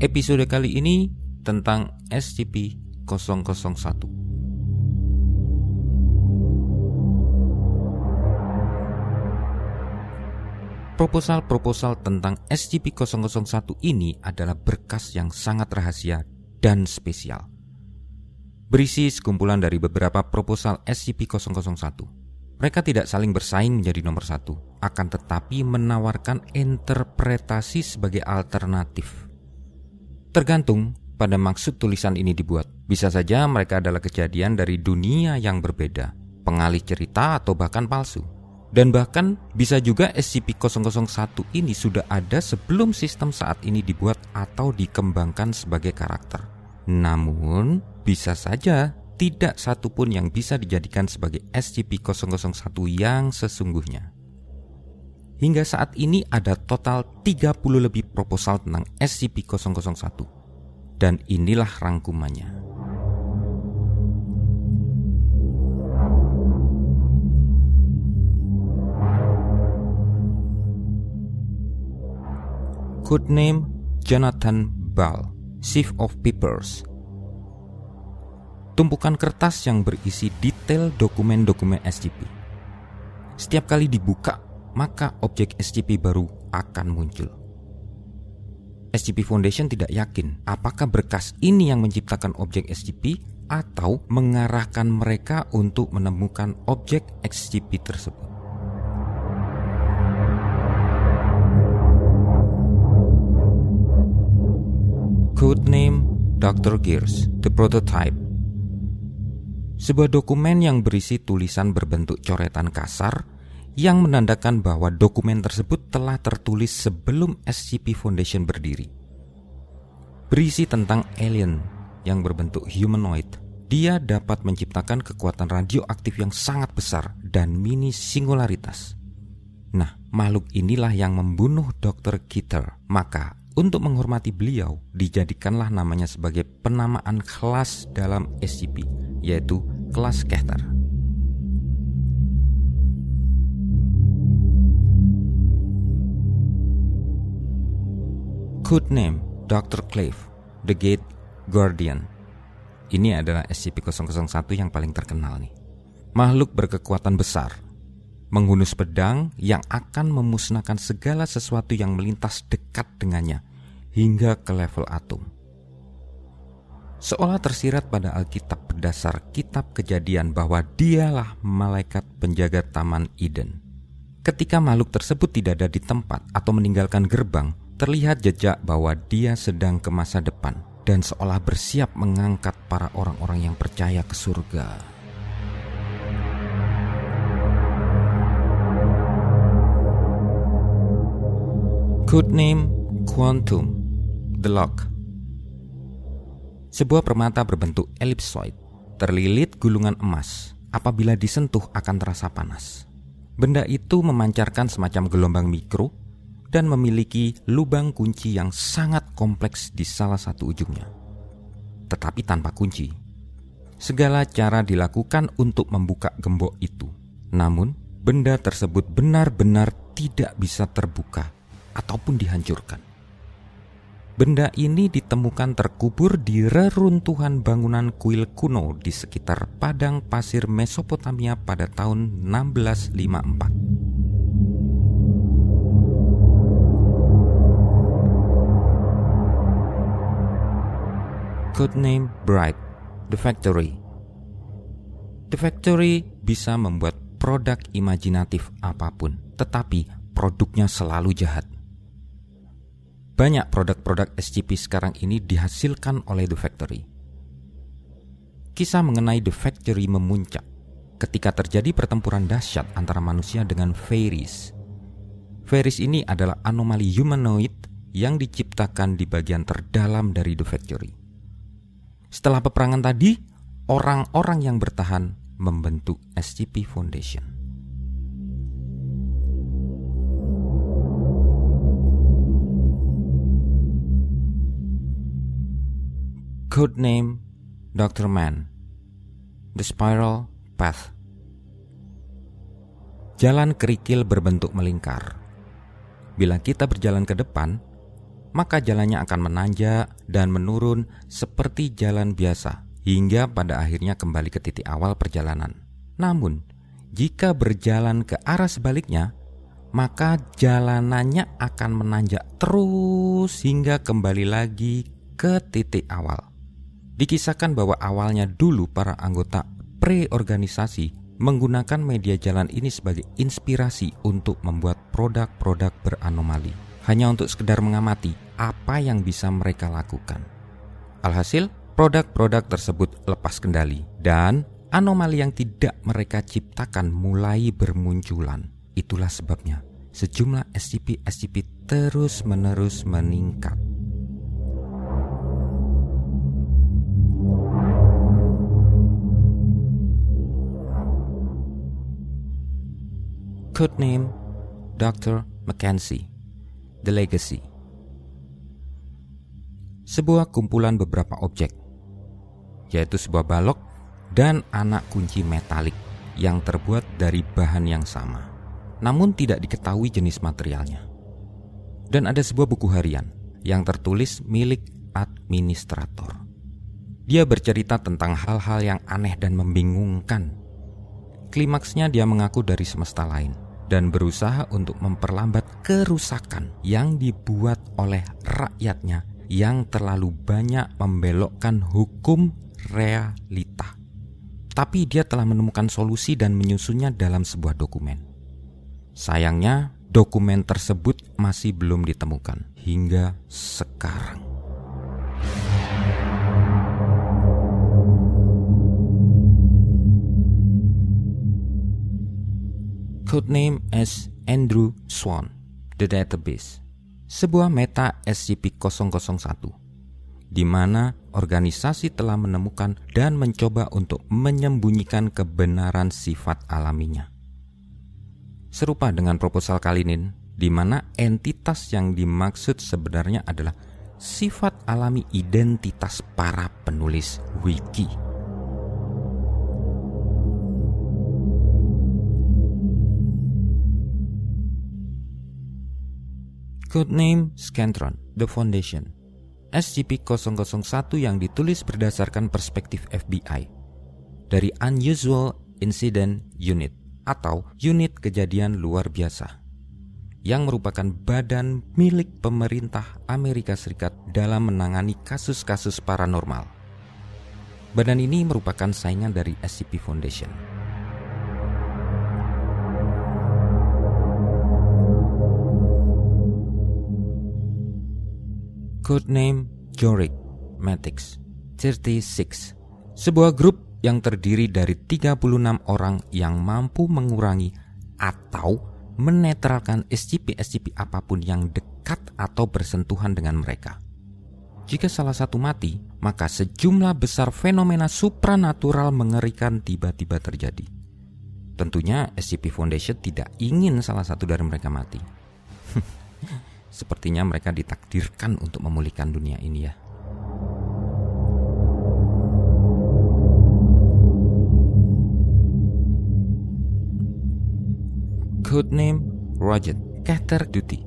Episode kali ini tentang SCP-001. Proposal-proposal tentang SCP-001 ini adalah berkas yang sangat rahasia dan spesial. Berisi sekumpulan dari beberapa proposal SCP-001. Mereka tidak saling bersaing menjadi nomor satu, akan tetapi menawarkan interpretasi sebagai alternatif. Tergantung pada maksud tulisan ini dibuat. Bisa saja mereka adalah kejadian dari dunia yang berbeda, pengalih cerita atau bahkan palsu. Dan bahkan bisa juga SCP-001 ini sudah ada sebelum sistem saat ini dibuat atau dikembangkan sebagai karakter. Namun, bisa saja tidak satupun yang bisa dijadikan sebagai SCP-001 yang sesungguhnya. Hingga saat ini ada total 30 lebih proposal tentang SCP-001. Dan inilah rangkumannya. Codename Jonathan Ball, Chief of Papers. Tumpukan kertas yang berisi detail dokumen-dokumen SCP. Setiap kali dibuka, maka objek SCP baru akan muncul. SCP Foundation tidak yakin apakah berkas ini yang menciptakan objek SCP atau mengarahkan mereka untuk menemukan objek SCP tersebut. Codename Dr. Gears, The Prototype Sebuah dokumen yang berisi tulisan berbentuk coretan kasar yang menandakan bahwa dokumen tersebut telah tertulis sebelum SCP Foundation berdiri. Berisi tentang alien yang berbentuk humanoid. Dia dapat menciptakan kekuatan radioaktif yang sangat besar dan mini singularitas. Nah, makhluk inilah yang membunuh Dr. Kitter. Maka untuk menghormati beliau, dijadikanlah namanya sebagai penamaan kelas dalam SCP, yaitu kelas Keter. Codename Dr. Clave, The Gate Guardian. Ini adalah SCP-001 yang paling terkenal nih. Makhluk berkekuatan besar, menghunus pedang yang akan memusnahkan segala sesuatu yang melintas dekat dengannya hingga ke level atom. Seolah tersirat pada Alkitab berdasar kitab kejadian bahwa dialah malaikat penjaga Taman Eden. Ketika makhluk tersebut tidak ada di tempat atau meninggalkan gerbang, terlihat jejak bahwa dia sedang ke masa depan dan seolah bersiap mengangkat para orang-orang yang percaya ke surga. Codename Quantum The Lock Sebuah permata berbentuk ellipsoid terlilit gulungan emas apabila disentuh akan terasa panas. Benda itu memancarkan semacam gelombang mikro dan memiliki lubang kunci yang sangat kompleks di salah satu ujungnya. Tetapi tanpa kunci. Segala cara dilakukan untuk membuka gembok itu. Namun, benda tersebut benar-benar tidak bisa terbuka ataupun dihancurkan. Benda ini ditemukan terkubur di reruntuhan bangunan kuil kuno di sekitar padang pasir Mesopotamia pada tahun 1654. Codename Bright, The Factory. The Factory bisa membuat produk imajinatif apa pun, tetapi produknya selalu jahat. Banyak produk-produk SCP sekarang ini dihasilkan oleh The Factory. Kisah mengenai The Factory memuncak ketika terjadi pertempuran dahsyat antara manusia dengan fairies. Fairies ini adalah anomali humanoid yang diciptakan di bagian terdalam dari The Factory. Setelah peperangan tadi, orang-orang yang bertahan membentuk SCP Foundation. Codename Dr. Man The Spiral Path Jalan kerikil berbentuk melingkar Bila kita berjalan ke depan maka jalannya akan menanjak dan menurun seperti jalan biasa hingga pada akhirnya kembali ke titik awal perjalanan. Namun, jika berjalan ke arah sebaliknya, maka jalanannya akan menanjak terus hingga kembali lagi ke titik awal. Dikisahkan bahwa awalnya dulu para anggota pre-organisasi menggunakan media jalan ini sebagai inspirasi untuk membuat produk-produk beranomali hanya untuk sekedar mengamati apa yang bisa mereka lakukan. Alhasil, produk-produk tersebut lepas kendali dan anomali yang tidak mereka ciptakan mulai bermunculan. Itulah sebabnya sejumlah SCP-SCP terus-menerus meningkat. Codename Dr. Mackenzie The Legacy Sebuah kumpulan beberapa objek yaitu sebuah balok dan anak kunci metalik yang terbuat dari bahan yang sama namun tidak diketahui jenis materialnya. Dan ada sebuah buku harian yang tertulis milik administrator. Dia bercerita tentang hal-hal yang aneh dan membingungkan. Klimaksnya dia mengaku dari semesta lain dan berusaha untuk memperlambat kerusakan yang dibuat oleh rakyatnya yang terlalu banyak membelokkan hukum realita. Tapi dia telah menemukan solusi dan menyusunnya dalam sebuah dokumen. Sayangnya, dokumen tersebut masih belum ditemukan hingga sekarang. Codename as Andrew Swan, The Database, sebuah meta SCP-001, di mana organisasi telah menemukan dan mencoba untuk menyembunyikan kebenaran sifat alaminya. Serupa dengan proposal Kalinin, di mana entitas yang dimaksud sebenarnya adalah sifat alami identitas para penulis wiki. Codename Scantron, The Foundation SCP-001 yang ditulis berdasarkan perspektif FBI dari Unusual Incident Unit atau Unit Kejadian Luar Biasa yang merupakan badan milik pemerintah Amerika Serikat dalam menangani kasus-kasus paranormal. Badan ini merupakan saingan dari SCP Foundation. Codename Jorik Matix 36 sebuah grup yang terdiri dari 36 orang yang mampu mengurangi atau menetralkan SCP-SCP apa pun yang dekat atau bersentuhan dengan mereka. Jika salah satu mati, maka sejumlah besar fenomena supranatural mengerikan tiba-tiba terjadi. Tentunya SCP Foundation tidak ingin salah satu dari mereka mati. Sepertinya mereka ditakdirkan untuk memulihkan dunia ini ya. Codename Roger. Cater Duty.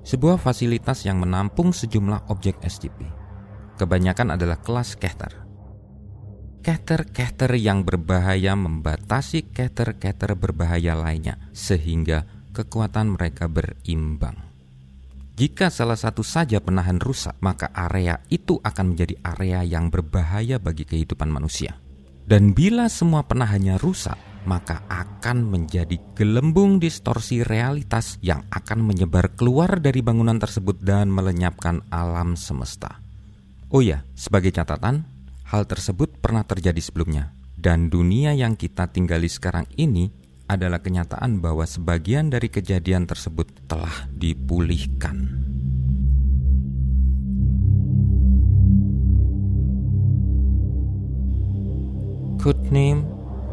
Sebuah fasilitas yang menampung sejumlah objek SCP Kebanyakan adalah kelas Keter. Keter-keter yang berbahaya membatasi keter-keter berbahaya lainnya Sehingga kekuatan mereka berimbang jika salah satu saja penahan rusak, maka area itu akan menjadi area yang berbahaya bagi kehidupan manusia. Dan bila semua penahannya rusak, maka akan menjadi gelembung distorsi realitas yang akan menyebar keluar dari bangunan tersebut dan melenyapkan alam semesta. Oh ya, sebagai catatan, hal tersebut pernah terjadi sebelumnya, dan dunia yang kita tinggali sekarang ini adalah kenyataan bahwa sebagian dari kejadian tersebut telah dipulihkan. Codename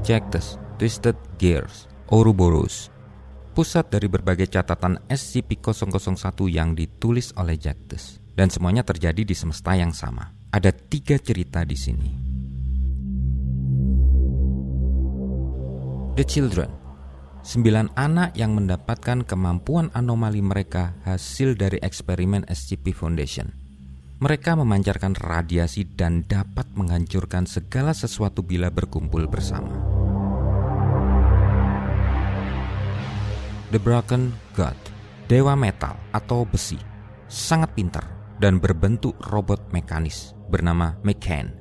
Jactus Twisted Gears Ouroboros. Pusat dari berbagai catatan SCP-001 yang ditulis oleh Jactus Dan semuanya terjadi di semesta yang sama. Ada tiga cerita di sini. The Children Sembilan anak yang mendapatkan kemampuan anomali mereka hasil dari eksperimen SCP Foundation. Mereka memancarkan radiasi dan dapat menghancurkan segala sesuatu bila berkumpul bersama. The Broken God, dewa metal atau besi, sangat pintar dan berbentuk robot mekanis bernama McCann.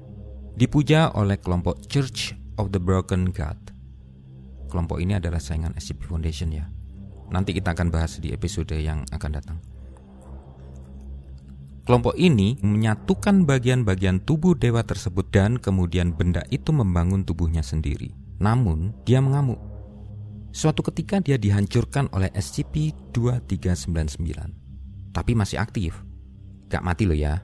Dipuja oleh kelompok Church of the Broken God kelompok ini adalah saingan SCP Foundation ya. Nanti kita akan bahas di episode yang akan datang. Kelompok ini menyatukan bagian-bagian tubuh dewa tersebut dan kemudian benda itu membangun tubuhnya sendiri. Namun, dia mengamuk. Suatu ketika dia dihancurkan oleh SCP-2399. Tapi masih aktif. Gak mati loh ya.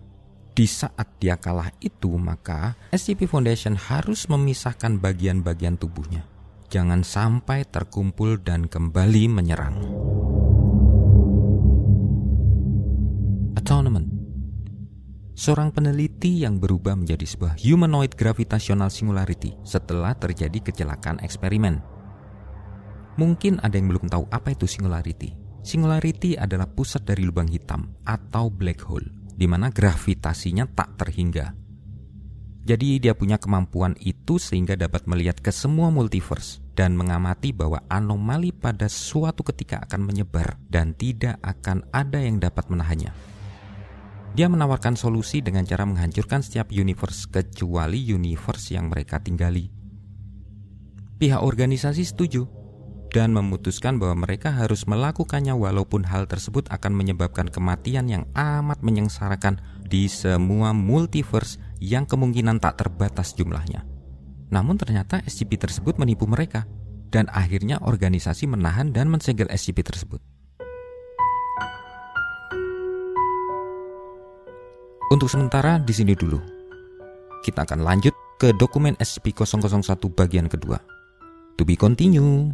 Di saat dia kalah itu, maka SCP Foundation harus memisahkan bagian-bagian tubuhnya jangan sampai terkumpul dan kembali menyerang. Atonement Seorang peneliti yang berubah menjadi sebuah humanoid gravitational singularity setelah terjadi kecelakaan eksperimen. Mungkin ada yang belum tahu apa itu singularity. Singularity adalah pusat dari lubang hitam atau black hole, di mana gravitasinya tak terhingga. Jadi dia punya kemampuan itu sehingga dapat melihat ke semua multiverse dan mengamati bahwa anomali pada suatu ketika akan menyebar dan tidak akan ada yang dapat menahannya. Dia menawarkan solusi dengan cara menghancurkan setiap universe kecuali universe yang mereka tinggali. Pihak organisasi setuju dan memutuskan bahwa mereka harus melakukannya walaupun hal tersebut akan menyebabkan kematian yang amat menyengsarakan di semua multiverse yang kemungkinan tak terbatas jumlahnya. Namun ternyata SCP tersebut menipu mereka dan akhirnya organisasi menahan dan mensegel SCP tersebut. Untuk sementara di sini dulu. Kita akan lanjut ke dokumen SCP-001 bagian kedua. To be continue.